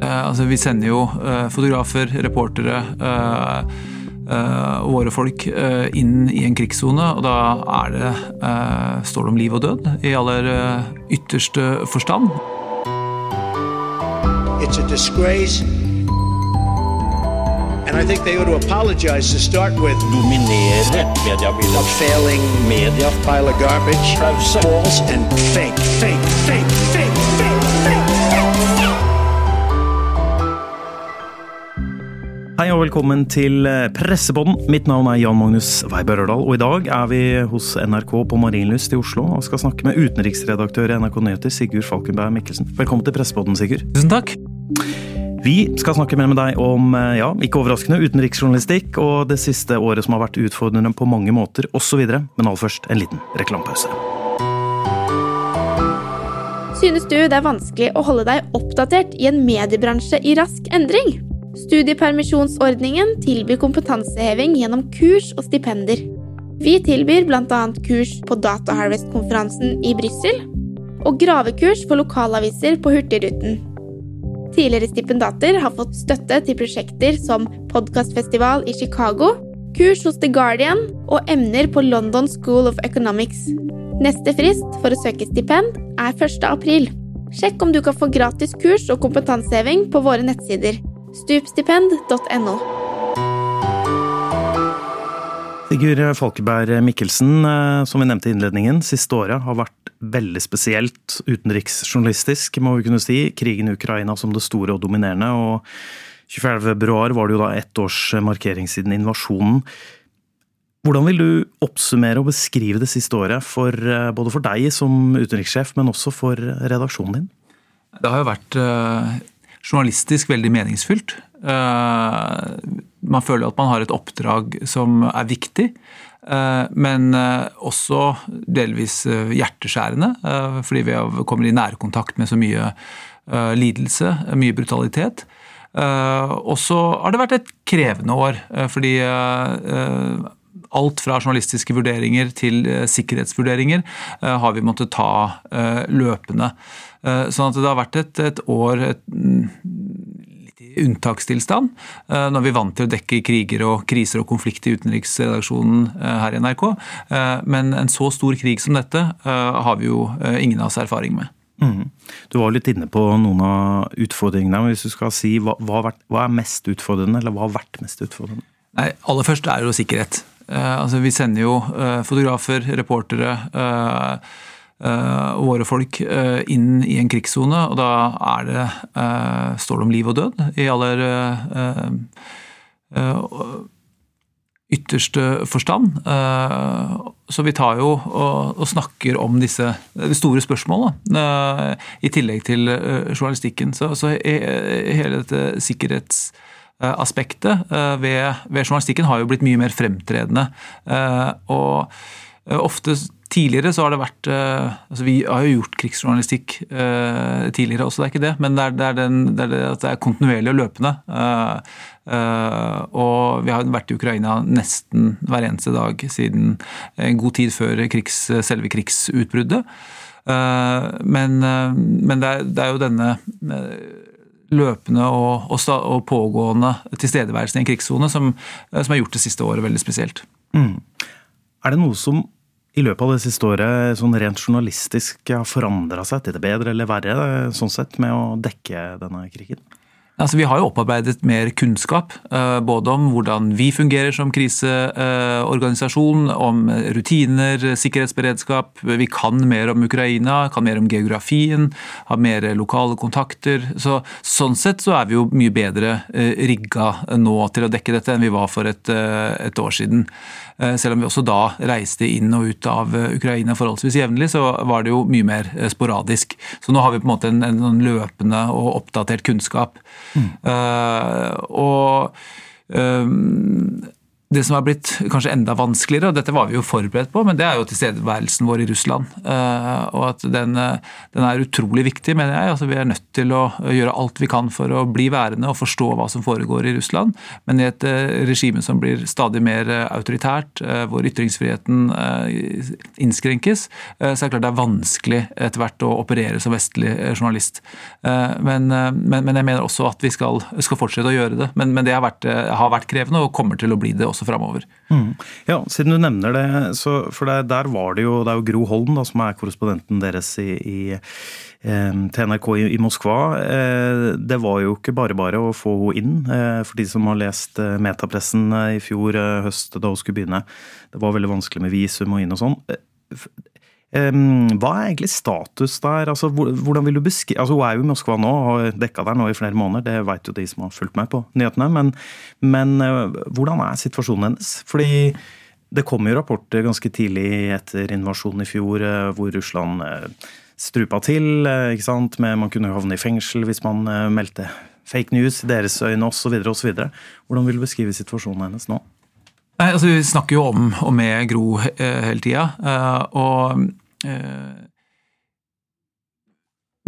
Altså, vi sender jo fotografer, reportere og våre folk inn i en krigssone, og da er det, står det om liv og død i aller ytterste forstand. It's a disgrace. And I think they ought to apologize to start with. Dominere mediebildet. A failing media. Pile of garbage. False and fake, fake, fake, fake, Hei og velkommen til eh, Pressepodden. Mitt navn er Jan Magnus Weiber Ørdal, og i dag er vi hos NRK på Marienlyst i Oslo og skal snakke med utenriksredaktør i NRK Nyheter, Sigurd Falkenberg Mikkelsen. Velkommen til Pressepodden, Sigurd. Tusen takk. Vi skal snakke mer med deg om, eh, ja, ikke overraskende, utenriksjournalistikk og det siste året som har vært utfordrende på mange måter, osv. Men aller først en liten reklamepause. Synes du det er vanskelig å holde deg oppdatert i en mediebransje i rask endring? Studiepermisjonsordningen tilbyr kompetanseheving gjennom kurs og stipender. Vi tilbyr bl.a. kurs på Dataharvest-konferansen i Brussel og gravekurs for lokalaviser på Hurtigruten. Tidligere stipendater har fått støtte til prosjekter som podkastfestival i Chicago, kurs hos The Guardian og emner på London School of Economics. Neste frist for å søke stipend er 1. april. Sjekk om du kan få gratis kurs og kompetanseheving på våre nettsider Stupstipend.no. Sigurd Folkeberg Mikkelsen, eh, som vi nevnte i innledningen, siste året har vært veldig spesielt utenriksjournalistisk, må vi kunne si. Krigen i Ukraina som det store og dominerende. og 24.2 var det jo da ett års markering siden invasjonen. Hvordan vil du oppsummere og beskrive det siste året, for, eh, både for deg som utenrikssjef, men også for redaksjonen din? Det har jo vært eh, journalistisk veldig meningsfylt. Eh, man føler at man har et oppdrag som er viktig. Eh, men eh, også delvis hjerteskjærende, fordi vi kommer i nærkontakt med så mye lidelse, mye brutalitet. Og så har det vært et krevende år, fordi alt fra journalistiske vurderinger til sikkerhetsvurderinger har vi måttet ta løpende. Eh, sånn at det har vært et, et år et, mm, unntakstilstand. Eh, når vi vant til å dekke kriger og kriser og konflikt i utenriksredaksjonen eh, her i NRK. Men en så stor krig som dette har vi jo ingen av oss erfaring med. Mm. Du var litt inne på noen av utfordringene. men Hvis du skal si hva, hva, er mest utfordrende, eller hva har vært mest utfordrende? Nei, Aller først er jo sikkerhet. Altså, vi sender jo fotografer, reportere uh, våre folk uh, inn i en krigssone, og da er det, uh, står det om liv og død i aller ytterste forstand. Så vi tar jo og, og snakker om disse store spørsmålene, i tillegg til journalistikken. Så, hele dette sikkerhetsaspektet ved, journalistikken har jo blitt mye mer fremtredende. Og ofte Tidligere så har det vært uh, altså Vi har jo gjort krigsjournalistikk uh, tidligere også, det er ikke det. Men det er, det er, den, det er det at det er kontinuerlig og løpende. Uh, og vi har vært i Ukraina nesten hver eneste dag siden en god tid før krigs, selve krigsutbruddet. Men, men er, det, er, jo denne løpende og, og, og pågående tilstedeværelsen i en krigssone som, som, har gjort det siste året veldig spesielt. Mm. Er det noe som i løpet av det siste året sånn rent journalistisk har forandra seg til det bedre eller verre sånn sett med å dekke denne krigen? Altså, vi har jo opparbeidet mer kunnskap, eh, både om hvordan vi fungerer som kriseorganisasjon, om rutiner, sikkerhetsberedskap. Vi kan mer om Ukraina, kan mer om geografien, har mer lokale kontakter. Så, sånn sett så er vi jo mye bedre eh, rigga nå til å dekke dette enn vi var for et, eh, et år siden. Selv om vi også da reiste inn og ut av Ukraina forholdsvis jevnlig, så var det jo mye mer sporadisk. Så nå har vi på en måte en, en løpende og oppdatert kunnskap. Mm. Uh, og um, det som har blitt kanskje enda vanskeligere, og dette var vi jo forberedt på, men det er jo tilstedeværelsen vår i Russland. Eh, og at den, eh, den, er utrolig viktig, mener jeg. Altså, vi er nødt til å gjøre alt vi kan for å bli værende og forstå hva som foregår i Russland. Men i et eh, regime som blir stadig mer autoritært, hvor ytringsfriheten innskrenkes, så er det klart det er vanskelig etter hvert å operere som vestlig journalist. Men, men, men jeg mener også at vi skal, skal fortsette å gjøre det. Men, men det har vært, har vært krevende og kommer til å bli det også også framover. Mm. Ja, siden du nevner det, så, for det, der var det jo Det er jo Gro Holm da, som er korrespondenten deres i, i eh, til NRK i, Moskva. Eh, det var jo ikke bare bare å få henne inn, eh, for de som har lest metapressen i fjor høst da hun skulle begynne. Det var veldig vanskelig med visum og inn og sånn. Hva er egentlig status der? Altså, hvordan vil du beskrive altså, Hun er jo i Moskva nå og har dekka der nå i flere måneder, det vet jo de som har fulgt med på nyhetene. Men, men eh, hvordan er situasjonen hennes? Fordi det kom jo rapporter ganske tidlig etter invasjonen i fjor eh, hvor Russland eh, strupa til. ikke sant? Med, man kunne havne i fengsel hvis man meldte fake news i deres øyne osv. Hvordan vil du beskrive situasjonen hennes nå? Nei, altså Vi snakker jo om og med Gro hele tida. Og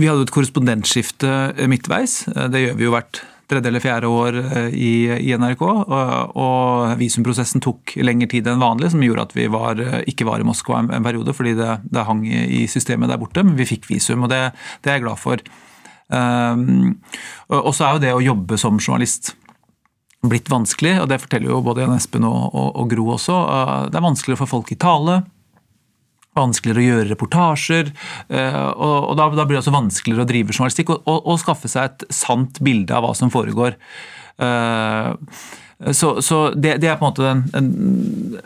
vi hadde et korrespondentskifte midtveis. Eh, det gjør vi jo hvert tredje eller fjerde år eh, i, NRK. Og, og, visumprosessen tok lengre tid enn vanlig, som gjorde at vi var, ikke var i Moskva en, en periode fordi det, det, hang i systemet der borte. Men vi fikk visum, og det, det er jeg glad for. Um, og så er jo det å jobbe som journalist blitt vanskelig, og det forteller jo både Jan Espen og, og, og Gro også. Det er vanskelig å få folk i tale vanskeligere å gjøre reportasjer. Eh, og, da, blir det også vanskeligere å drive journalistikk og, og, og, skaffe seg et sant bilde av hva som foregår. Eh, så, så det, det, er på en måte den, den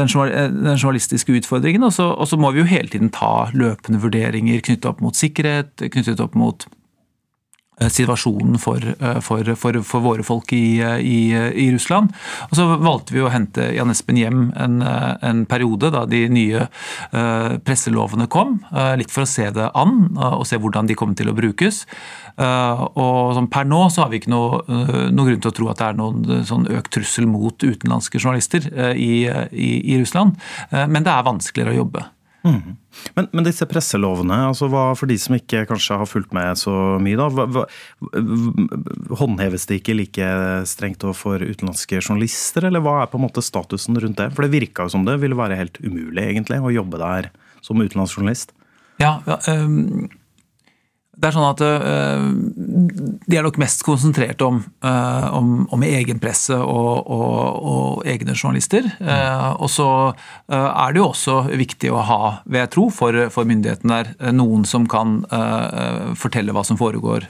den, journalistiske utfordringen. Og så, må vi jo hele tiden ta løpende vurderinger knyttet opp mot sikkerhet, knyttet opp mot Eh, situasjonen for, eh, for, for, for, våre folk i, i, i, Russland. Og Så valgte vi å hente Jan Espen hjem en, eh, en periode da de nye presselovene kom, litt for å se det an og se hvordan de kom til å brukes. Og per nå så har vi ikke noe, noe grunn til å tro at det er noen sånn økt trussel mot utenlandske journalister i, i Russland, men det er vanskeligere å jobbe. Mm. Men, men, disse presselovene, altså hva, for de som ikke kanskje har fulgt med så mye, da, hva, hva, håndheves det ikke like strengt overfor utenlandske journalister, eller hva er på en måte statusen rundt det? For det virka jo som det ville være helt umulig egentlig å jobbe der som utenlandsjournalist. Ja, ja um det er sånn at uh, De er nok mest konsentrert om, uh, om, om egen og, og, og egne journalister. Uh, og så er det jo også viktig å ha, vil jeg tro, for, for myndighetene der, noen som kan fortelle hva som foregår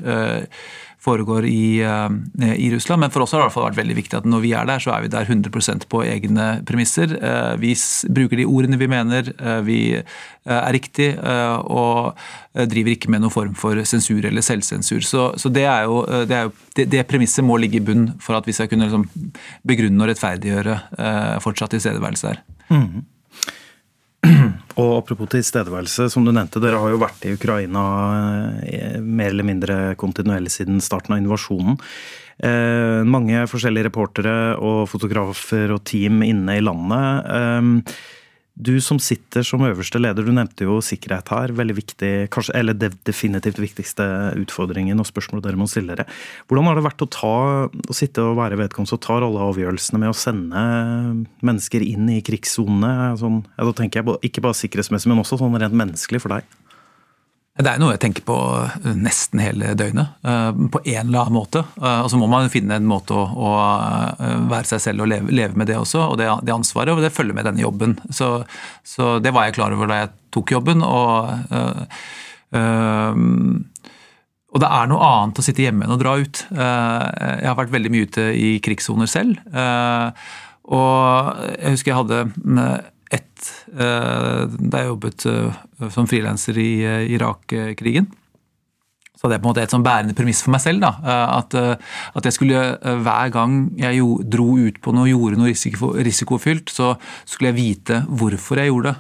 foregår i, eh, i, Russland. Men for oss har det i hvert fall vært veldig viktig at når vi er der, så er vi der 100% på egne premisser. Eh, vi bruker de ordene vi mener eh, vi er riktig, og driver ikke med noen form for sensur eller selvsensur. Så, så det, er jo, det, er jo, det, det, premisset må ligge i bunn for at vi skal kunne liksom begrunne og rettferdiggjøre fortsatt tilstedeværelse der. Mm. Og apropos tilstedeværelse, som du nevnte, dere har jo vært i Ukraina eh, mer eller mindre kontinuerlig siden starten av invasjonen. Eh, mange forskjellige reportere og fotografer og team inne i landet. Eh, du som sitter som øverste leder, du nevnte jo sikkerhet her. veldig viktig, kanskje, eller det definitivt viktigste utfordringen og spørsmålet dere må stille dere. Hvordan har det vært å, ta, å sitte og være vedkommende som tar alle avgjørelsene med å sende mennesker inn i krigssonene? Sånn, ja, da tenker jeg Ikke bare sikkerhetsmessig, men også sånn rent menneskelig for deg. Det er noe jeg tenker på eh, nesten hele døgnet, eh, på en eller annen måte. Eh, og så må man finne en måte å, være seg selv og leve, med det også, og det, ansvaret. Og det følger med denne jobben. Så, så, det var jeg klar over da jeg tok jobben. og øh, og det er noe annet å sitte hjemme enn å dra ut. Jeg har vært veldig mye ute i krigssoner selv. Og jeg husker jeg hadde ett eh, da jeg jobbet eh, som frilanser i eh, Irak-krigen. Så hadde jeg på en måte et sånn bærende premiss for meg selv. da, eh, At, eh, at jeg skulle eh, hver gang jeg jo, dro ut på noe og gjorde noe risiko, risikofylt, så skulle jeg vite hvorfor jeg gjorde det.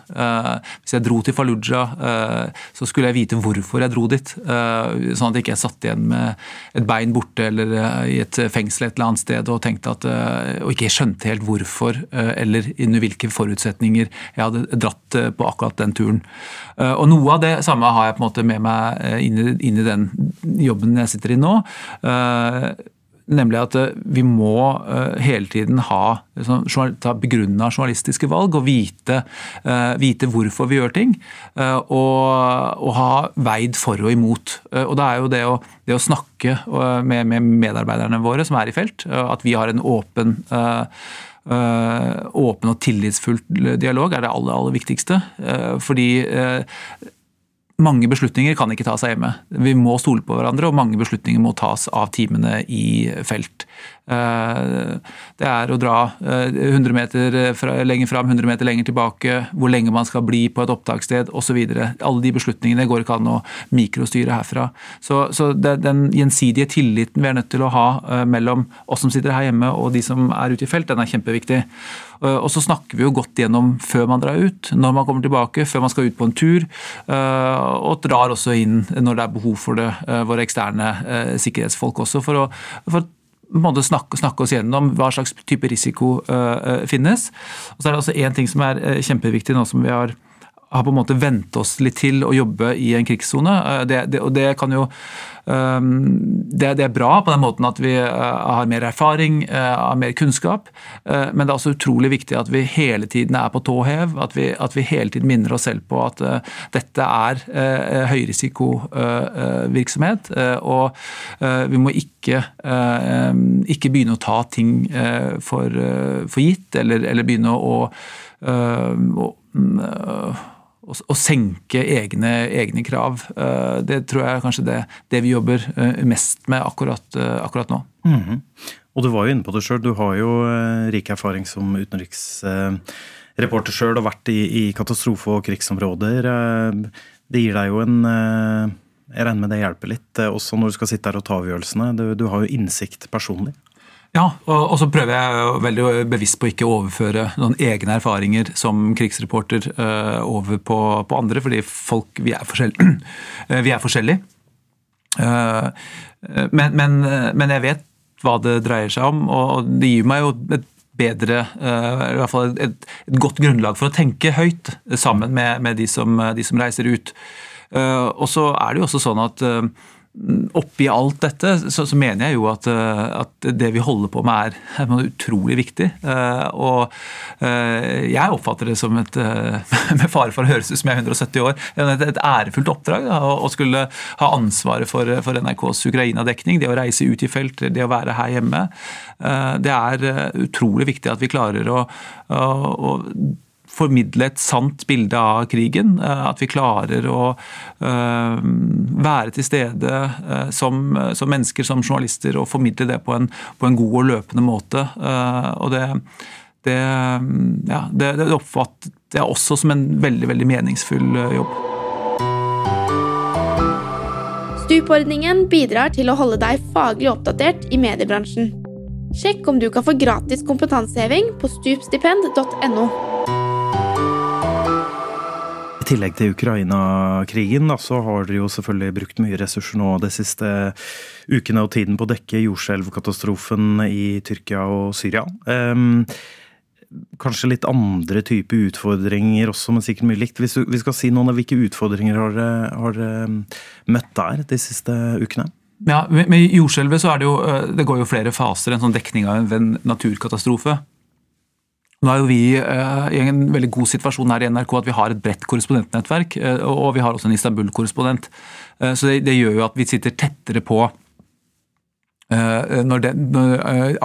Hvis jeg dro til Fallujah, så skulle jeg vite hvorfor jeg dro dit. Sånn at jeg ikke satt igjen med et bein borte eller i et fengsel et eller annet sted og tenkte at, og ikke skjønte helt hvorfor eller under hvilke forutsetninger jeg hadde dratt på akkurat den turen. Og Noe av det samme har jeg på en måte med meg inn i, inn i den jobben jeg sitter i nå. Eh, nemlig at eh, vi må eh, hele tiden ha sånn, ta begrunna journalistiske valg og vite, vite, hvorfor vi gjør ting. Og, og, ha veid for og imot. Og da er jo det å, det å snakke med, med, medarbeiderne våre som er i felt, at vi har en åpen åpen og tillitsfull dialog er det aller, aller viktigste. Fordi mange beslutninger kan ikke tas hjemme. Vi må stole på hverandre, og mange beslutninger må tas av teamene i felt. Eh, det er å dra 100 eh, meter lenger fram, 100 meter lenger tilbake, hvor lenge man skal bli på et opptakssted osv. Alle de beslutningene går ikke an å mikrostyre herfra. Så, så den gjensidige tilliten vi er nødt til å ha eh, mellom oss som sitter her hjemme og de som er ute i felt, den er kjempeviktig. Og så snakker vi jo godt gjennom før man drar ut, når man kommer tilbake, før man skal ut på en tur. Og drar også inn når det er behov for det, våre eksterne sikkerhetsfolk også, for å, for måte snakke, snakke, oss gjennom hva slags type risiko uh, finnes. Og så er det også én ting som er uh, kjempeviktig nå som vi har, har på en måte vent oss litt til å jobbe i en krigssone. Uh, det, og det kan jo Ehm, det, er bra på den måten at vi eh, har mer erfaring, eh, har mer kunnskap, eh, men det er også utrolig viktig at vi hele tiden er på tå hev. At vi, at vi hele tiden minner oss selv på at dette er høyrisikovirksomhet. Og vi må ikke, ikke begynne å ta ting for, for gitt, eller, eller begynne å, å, å å, senke egne, egne, krav. Eh, det tror jeg er kanskje det, det vi jobber eh, mest med akkurat, eh, akkurat nå. Mm -hmm. Og du var jo inne på det sjøl, du har jo rik erfaring som utenriksreporter sjøl og vært i, i katastrofe- og krigsområder. Det gir deg jo en Jeg regner med det hjelper litt, også når du skal sitte her og ta avgjørelsene. Du, du har jo innsikt personlig. Ja, og, så prøver jeg veldig bevisst på å ikke overføre noen egne erfaringer som krigsreporter uh, over på, på, andre, fordi folk, vi er, forskjell, vi er forskjellige. Uh, men, men, men, jeg vet hva det dreier seg om, og det gir meg jo et bedre, i hvert fall et, et, godt grunnlag for å tenke høyt sammen med, med de, som, de, som, reiser ut. og så er det jo også sånn at oppi alt dette så, så, mener jeg jo at, eh, at, det vi holder på med er, er utrolig viktig. Eh, og eh, jeg oppfatter det som et med fare for å høres ut som jeg er 170 år, et, et ærefullt oppdrag da, å skulle ha ansvaret for, for NRKs Ukraina-dekning. Det å reise ut i felt, det å være her hjemme. Det er utrolig viktig at vi klarer å, å, å formidle et sant bilde av krigen. Eh, at vi klarer å eh, være til stede eh, som, som mennesker, som journalister, og formidle det på en, på en god og løpende måte. Og det, det, ja, det, det oppfatter jeg også som en veldig, veldig meningsfull jobb. Stupordningen bidrar til å holde deg faglig oppdatert i mediebransjen. Sjekk om du kan få gratis kompetanseheving på stupstipend.no tillegg til Ukraina-krigen så har dere jo selvfølgelig brukt mye ressurser nå de siste ukene og tiden på å dekke jordskjelvkatastrofen i Tyrkia og Syria. Um, kanskje litt andre type utfordringer også, men sikkert mye likt. Hvis du, vi skal si noen av hvilke utfordringer har dere møtt der de siste ukene? Ja, Med jordskjelvet så er det jo det går jo flere faser. En sånn dekning av en naturkatastrofe. Nå er jo vi eh, i en veldig god situasjon her i NRK at vi har et bredt korrespondentnettverk. Eh, og vi har også en Istanbul-korrespondent. Eh, så det, gjør jo at vi sitter tettere på når det, når,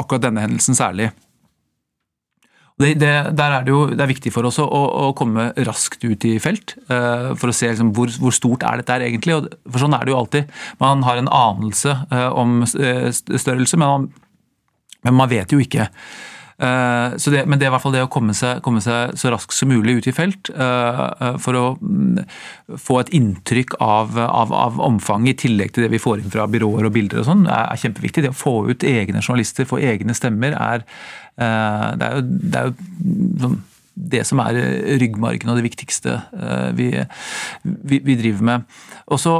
akkurat denne hendelsen særlig. Det, det, er det jo det er viktig for oss å, å komme raskt ut i felt for å se liksom, hvor, hvor, stort er dette egentlig. Og for Sånn er det jo alltid. Man har en anelse om størrelse, men man, men man, vet jo ikke. Så det, men det er i hvert fall det å komme seg, komme seg så raskt som mulig ut i felt for å mm, få et inntrykk av, av, av omfanget, i tillegg til det vi får inn fra byråer og bilder og sånn, er kjempeviktig. Det å få ut egne journalister, få egne stemmer, er, det er jo, det er jo sånn det som er ryggmargen og det viktigste vi, vi, vi driver med. Og så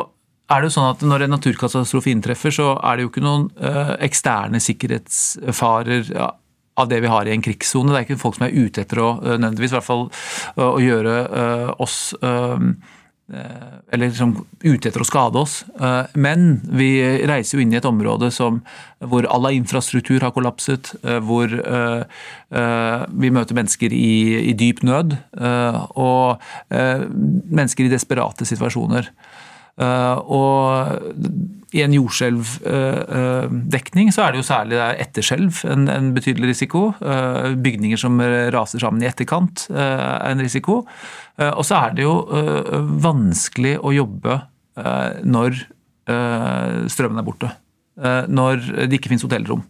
er det jo sånn at Når en naturkatastrofe inntreffer, så er det jo ikke noen eksterne sikkerhetsfarer av det vi har i en krigssone. Det er ikke folk som er ute etter å uh, nødvendigvis i hvert fall uh, å gjøre oss eller liksom ute etter å skade oss. Men vi reiser jo inn i et område som, hvor all infrastruktur har kollapset, hvor vi møter mennesker i, i dyp nød, og mennesker i desperate situasjoner. Eh, og i en jordskjelvdekning så er det jo særlig etterskjelv en, en betydelig risiko. Eh, bygninger som raser sammen i etterkant er en risiko. Eh, og så er det jo vanskelig å jobbe når strømmen er borte. Når det ikke finnes hotellrom.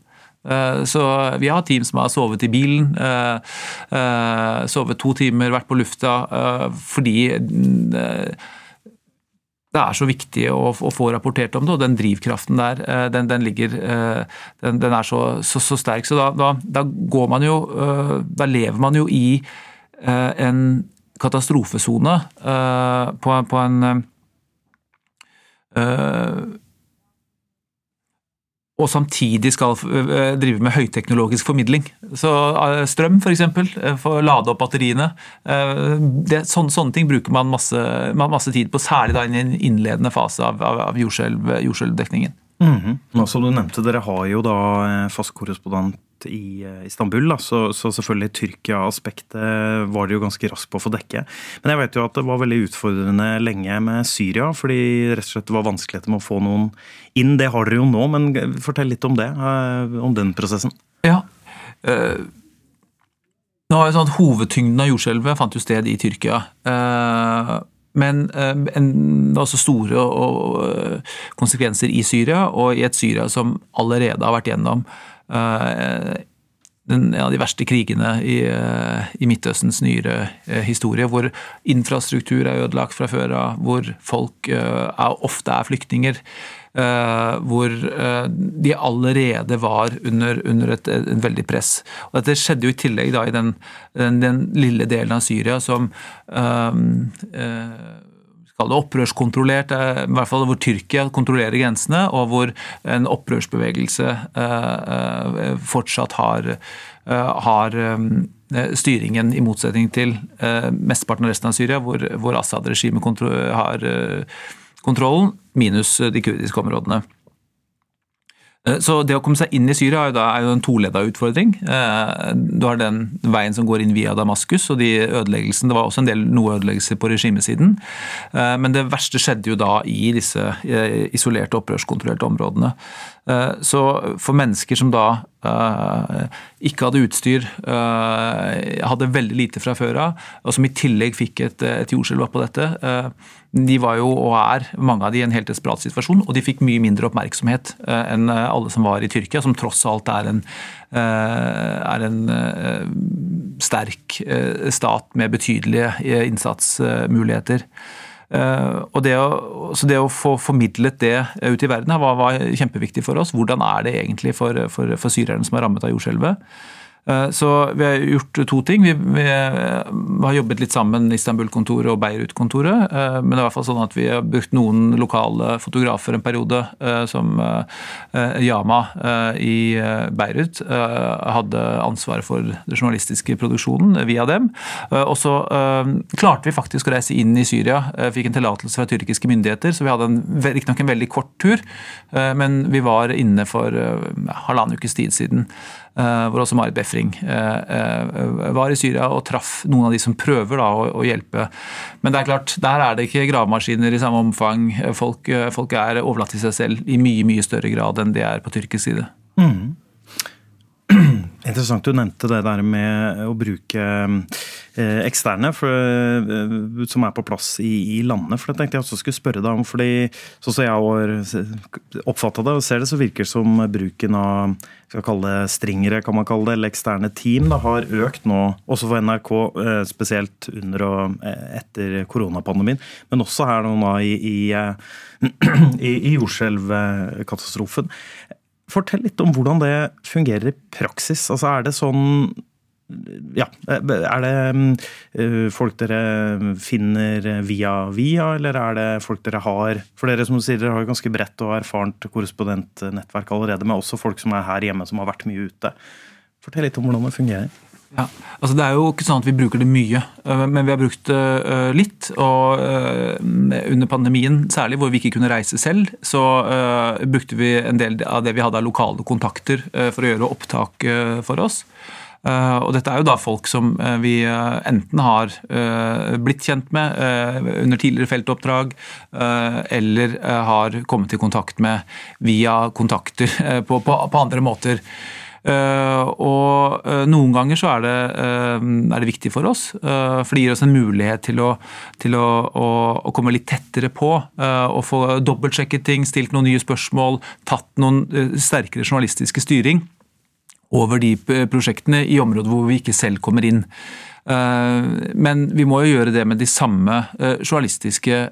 Så vi har team som har sovet i bilen, sovet to timer, vært på lufta fordi det er så viktig å, å, få rapportert om det, og den drivkraften der, eh, den, den ligger eh, den, den, er så, så, så sterk. Så da, da, da, går man jo eh, Da lever man jo i en katastrofesone på, på en og samtidig skal eh, drive med høyteknologisk formidling. Så eh, Strøm, f.eks., eksempel, for å lade opp batteriene. Det, sånne, sånne, ting bruker man masse, masse, tid på, særlig da i en innledende fase av, av jordskjelvdekningen. Mm -hmm. Som du nevnte, dere har jo da fast korrespondent i eh, Istanbul. Da. Så, så selvfølgelig Tyrkia-aspektet var det jo ganske raskt på å få dekke. Men jeg vet jo at det var veldig utfordrende lenge med Syria, fordi rett og slett det var vanskeligheter med å få noen inn. Det har dere jo nå, men fortell litt om det, eh, om den prosessen. Ja, uh, nå har jo sånn at Hovedtyngden av jordskjelvet fant jo sted i Tyrkia. Men en, det var også store konsekvenser i Syria, og i et Syria som allerede har vært gjennom den, en av de verste krigene i, eh, i Midtøstens nyere eh, historie, hvor infrastruktur er ødelagt fra før av, hvor folk er, ofte er flyktninger. hvor de allerede var under, under et, et, veldig press. Og Dette skjedde jo i tillegg da i den, den, den lille delen av Syria som uh, kall det opprørskontrollert, eh, i hvert fall hvor Tyrkia kontrollerer grensene, og hvor en opprørsbevegelse eh, eh, fortsatt har, har styringen, i motsetning til mesteparten av resten av Syria, hvor, hvor Assad-regimet har kontrollen, minus de kurdiske områdene. Eh, så det å komme seg inn i Syria er jo en toleda utfordring. Eh, du har den veien som går inn via Damaskus, og de ødeleggelsene Det var også en del noe ødeleggelser på regimesiden. Eh, men det verste skjedde jo da i disse isolerte, opprørskontrollerte områdene. Så for mennesker som da ikke hadde utstyr, hadde veldig lite fra før av, og som i tillegg fikk et, et jordskjelv oppå dette, de var jo, og er, mange av de i en helt desperat situasjon, og de fikk mye mindre oppmerksomhet eh, enn eh, alle som var i Tyrkia, som tross alt er en, eh, er en sterk stat med betydelige innsatsmuligheter. Og det å, så det å få formidlet det ut i verden var, var kjempeviktig for oss. Hvordan er det egentlig for, for, for syrerne som er rammet av jordskjelvet? Eh, så vi har gjort to ting. Vi, vi har jobbet litt sammen, Istanbul-kontoret og Beirut-kontoret. Eh, men det er i hvert fall sånn at vi har brukt noen lokale fotografer en periode, eh, som Yama i Beirut hadde ansvaret for den journalistiske produksjonen via dem. Og så klarte vi faktisk å reise inn i Syria. Fikk en tillatelse fra tyrkiske myndigheter, så vi hadde riktignok en veldig kort tur, men vi var inne for halvannen ukes tid siden. Eh, hvor også Marit Befring eh, eh, var i Syria og traff noen av de som prøver da, å, hjelpe. Men det er klart, der er det ikke gravemaskiner i samme omfang. Folk, folk er overlatt til seg selv i mye mye større grad enn de er på tyrkisk side. Mm. Interessant du nevnte det der med å bruke eksterne for, som er på plass i, i, landet. For det tenkte jeg også skulle spørre deg om. fordi Sånn som jeg oppfatta det og ser det, så virker det som bruken av skal kalle det stringere, kan man kalle det, eller eksterne team, da, har økt nå, også for NRK, spesielt under og etter koronapandemien, men også her nå i, i, i, i jordskjelvkatastrofen. Fortell litt om hvordan det fungerer i praksis. Altså, er det sånn ja, Er det uh, folk dere finner via via, eller er det folk dere har For dere som sier, dere har ganske bredt og erfarent korrespondentnettverk allerede, men også folk som er her hjemme som har vært mye ute. Fortell litt om hvordan det fungerer. Ja, altså Det er jo ikke sånn at vi bruker det mye, øh, men vi har brukt det øh, litt. Og øh, under pandemien særlig, hvor vi ikke kunne reise selv, så brukte vi en del av det vi hadde av lokale kontakter for å gjøre opptak for oss. Og dette er jo da folk som vi enten har blitt kjent med under tidligere feltoppdrag, eller har kommet i kontakt med via kontakter på, på andre måter. Eh, og eh, noen ganger så er det, eh, er det viktig for oss, for det gir oss en mulighet til å, til å, å, å komme litt tettere på. Og få dobbeltsjekket ting, stilt noen nye spørsmål, tatt noen sterkere journalistiske styring over de prosjektene i områder hvor vi ikke selv kommer inn. Men vi må jo gjøre det med de samme journalistiske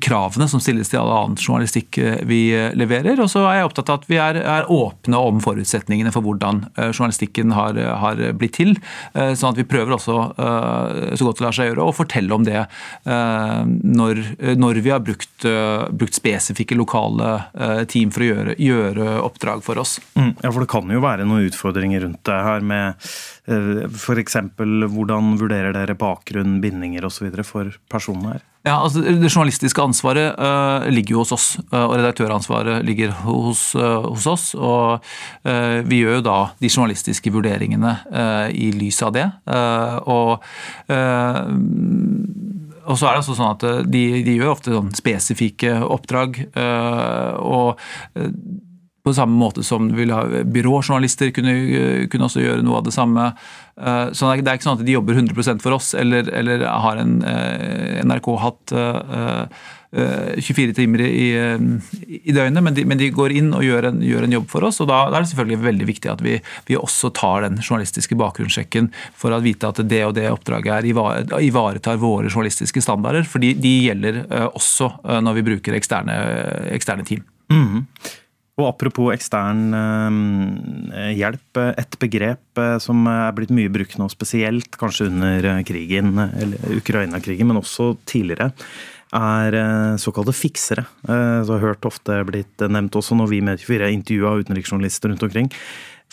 kravene som stilles til all annen journalistikk eh, vi eh, leverer. Og så er jeg opptatt av at vi er, er åpne om forutsetningene for hvordan journalistikken har, har, blitt til. Sånn at vi prøver også så godt det lar seg gjøre å fortelle om det når, når vi har brukt, brukt, spesifikke lokale team for å gjøre, gjøre oppdrag for oss. Mm, ja, for det kan jo være noen utfordringer rundt det her med F.eks. hvordan vurderer dere bakgrunn, bindinger osv. for personene her? Ja, altså Det journalistiske ansvaret uh, ligger jo hos oss, uh, og redaktøransvaret ligger hos, uh, hos oss. Og vi gjør jo da de journalistiske vurderingene i lys av det. og og så er det altså sånn at de, de gjør ofte sånn spesifikke oppdrag. og på samme måte som byråjournalister kunne, kunne, også gjøre noe av det samme. Eh, så det er ikke sånn at de jobber 100% for oss, eller, eller har en eh, NRK-hatt 24 eh, timer i, i døgnet, men de, men de, går inn og gjør en, gjør en, jobb for oss. og Da, da er det selvfølgelig veldig viktig at vi, vi, også tar den journalistiske bakgrunnssjekken for å vite at det og det oppdraget er ivaretar våre journalistiske standarder. fordi de gjelder også når vi bruker eksterne, eksterne team. Mm. Og Apropos ekstern eh, hjelp. Et begrep eh, som er blitt mye brukt nå, spesielt kanskje under eh, krigen, eller Ukraina-krigen, men også tidligere, er såkalte fiksere. Det har hørt ofte blitt nevnt også når vi med 24 intervjua utenriksjournalister rundt omkring.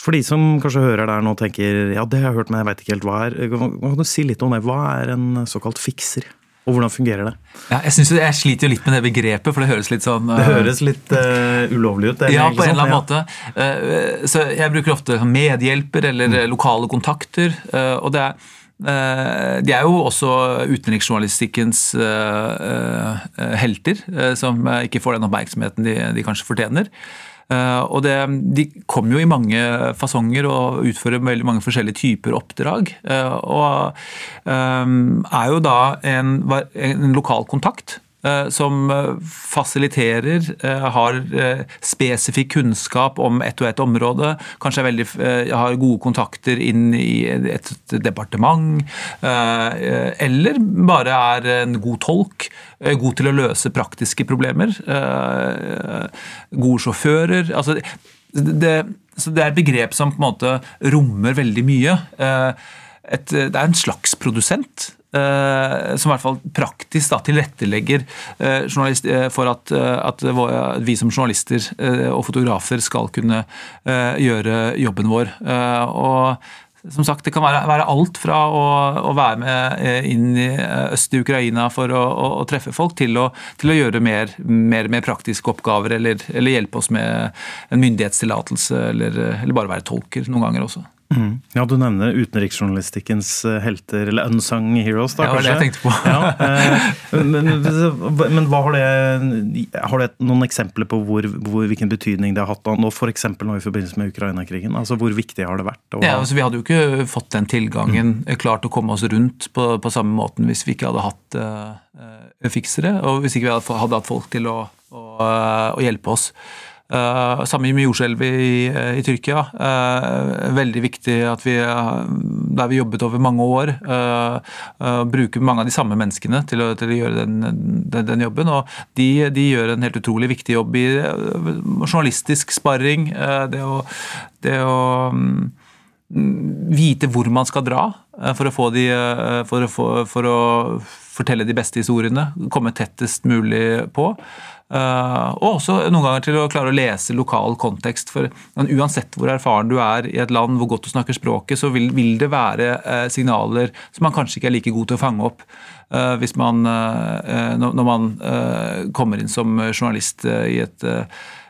For de som kanskje hører der nå og tenker ja, det har jeg hørt, men jeg veit ikke helt hva er. Kan du si litt om det? Hva er en såkalt fikser? Og hvordan fungerer det? Ja, jeg, synes jeg sliter jo litt med det begrepet, for det høres litt sånn uh, Det høres litt uh, ulovlig ut? Det, ja, på en eller annen måte. Uh, så jeg bruker ofte medhjelper eller mm. lokale kontakter. og det er de er jo også utenriksjournalistikkens helter, som ikke får den oppmerksomheten de, de kanskje fortjener. Eh, og det, De kommer jo i mange fasonger og utfører veldig mange forskjellige typer oppdrag. Eh, og eh, er jo da en, en lokal kontakt som eh, fasiliterer, eh, har spesifikk kunnskap om ett og ett område, kanskje veldig, har gode kontakter inn i et departement, eller bare er en god tolk, god til å løse praktiske problemer, gode sjåfører. altså det, det er et begrep som på en måte rommer veldig mye. Et, det er en slags produsent. Eh, som i hvert fall praktisk da, tilrettelegger eh, eh, for at, at, vi som journalister og fotografer skal kunne gjøre jobben vår. Og som sagt, Det kan være, være alt fra å, å, være med inn i øst i Ukraina for å, å, å treffe folk, til å, til å gjøre mer, mer, mer, praktiske oppgaver, eller, eller, hjelpe oss med en myndighetstillatelse, eller, eller bare være tolker noen ganger også. Mm. Ja, Du nevner utenriksjournalistikkens eh, helter, eller unsung heroes, da ja, kanskje? Det jeg tenkte på. ja, eh, men, men, hva har det Har det noen eksempler på hvor, hvor, hvilken betydning det har hatt nå, f.eks. nå i forbindelse med Ukraina-krigen? Altså, Hvor viktig har det vært? Ja, altså, vi hadde jo ikke fått den tilgangen, mm. klart å komme oss rundt på, på, samme måten hvis vi ikke hadde hatt uh, fiksere, og hvis ikke vi hadde, hadde hatt folk til å, å, å hjelpe oss. Uh, samme med jordskjelvet i, i, Tyrkia. Uh, veldig viktig at vi, der vi jobbet over mange år, uh, bruker mange av de samme menneskene til å, til å gjøre den, den, den, jobben. Og de, de, gjør en helt utrolig viktig jobb i journalistisk sparring. det å, det å um, vite hvor man skal dra for å, få de, for, å, for å fortelle de beste historiene. Komme tettest mulig på. Uh, og også noen ganger til å klare å lese lokal kontekst. For uansett hvor erfaren du er i et land, hvor godt du snakker språket, så vil, vil det være uh, signaler som man kanskje ikke er like god til å fange opp uh, hvis man, når man kommer inn som journalist i et,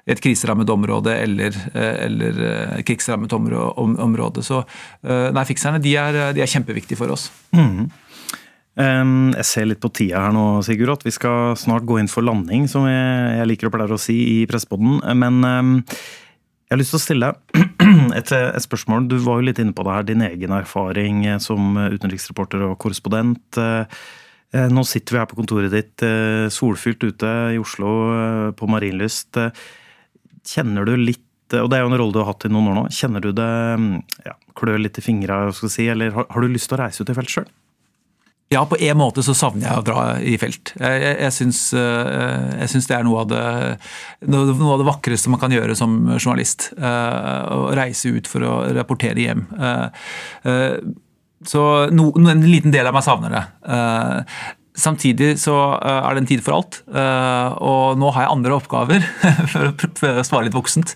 et kriserammet område eller, eller krigsrammet område. Så nei, fikserne de er, de er kjempeviktige for oss. Mm. Jeg ser litt på tida her nå, Sigurd, at vi skal snart gå inn for landing, som jeg liker å pleier å si i Pressepodden. Men jeg har lyst til å stille et, et, spørsmål. Du var jo litt inne på det her, din egen erfaring som utenriksreporter og korrespondent. Eh, nå sitter vi her på kontoret ditt, eh, solfylt ute i Oslo eh, på Marienlyst. Kjenner du litt og det er jo en rolle du har hatt i noen år nå. Kjenner du det ja, klør litt i fingra, si, eller har, har, du lyst til å reise ut i felt sjøl? Ja, på en måte så savner jeg å dra i felt. Jeg, jeg, jeg, syns, eh, det er noe av det, noe av det, vakreste man kan gjøre som journalist. Eh, å reise ut for å rapportere hjem. Eh, så no, en liten del av meg savner det. Samtidig så eh, er det en tid for alt, eh, og nå har jeg andre oppgaver, for å svare litt voksent,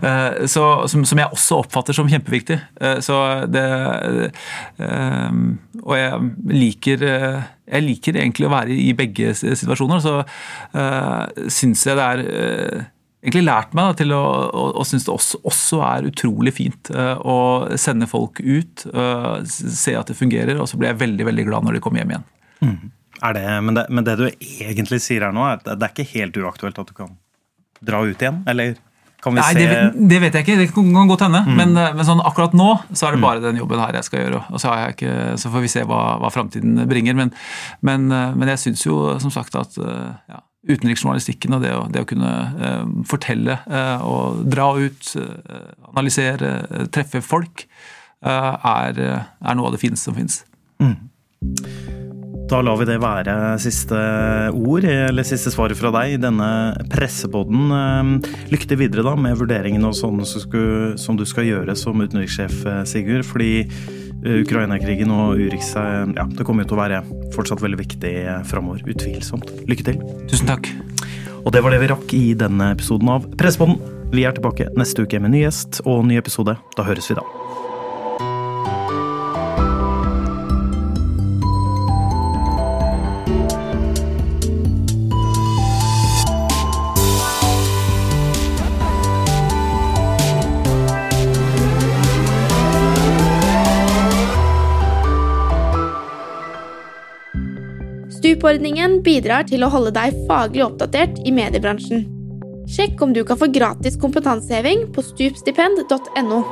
eh, så, som, som, jeg også oppfatter som kjempeviktig. Så det Og jeg liker, jeg liker egentlig å være i begge situasjoner. Så syns jeg det er egentlig lært meg da, til å, å, å synes det også, også, er utrolig fint å sende folk ut, se at det fungerer, og så blir jeg veldig veldig glad når de kommer hjem igjen. Mm. Er det, men, det, men det du egentlig sier her nå, er at det er ikke helt uaktuelt at du kan dra ut igjen? Eller kan vi Nei, se det, det, vet jeg ikke. Det kan godt hende. Mm. Men, eh, men sånn, akkurat nå så er det mm. bare den jobben her jeg skal gjøre. Og så, ikke, så får vi se hva, hva framtiden bringer. Men, men, eh, men jeg syns jo som sagt at eh, ja, utenriksjournalistikken og det å, det å kunne uh, fortelle uh, og dra ut, uh, analysere, treffe folk, er, er, noe av det fineste som fins. Mm. Da lar vi det være siste ord, eller siste svaret fra deg i denne pressepodden. Ehm, lykke til videre da med vurderingene og sånn som du skal gjøre som utenrikssjef, eh, Sigurd. Fordi eh, Ukraina-krigen og Urix eh, ja, det kommer jo til å være fortsatt veldig viktig framover. Utvilsomt. Lykke til. Tusen takk. Og det var det vi rakk i denne episoden av Pressepodden. Vi er tilbake neste uke med ny gjest og ny episode. Da høres vi da. Stup-ordningen bidrar til å holde deg faglig oppdatert i mediebransjen. Sjekk om du kan få gratis kompetanseheving på stupstipend.no.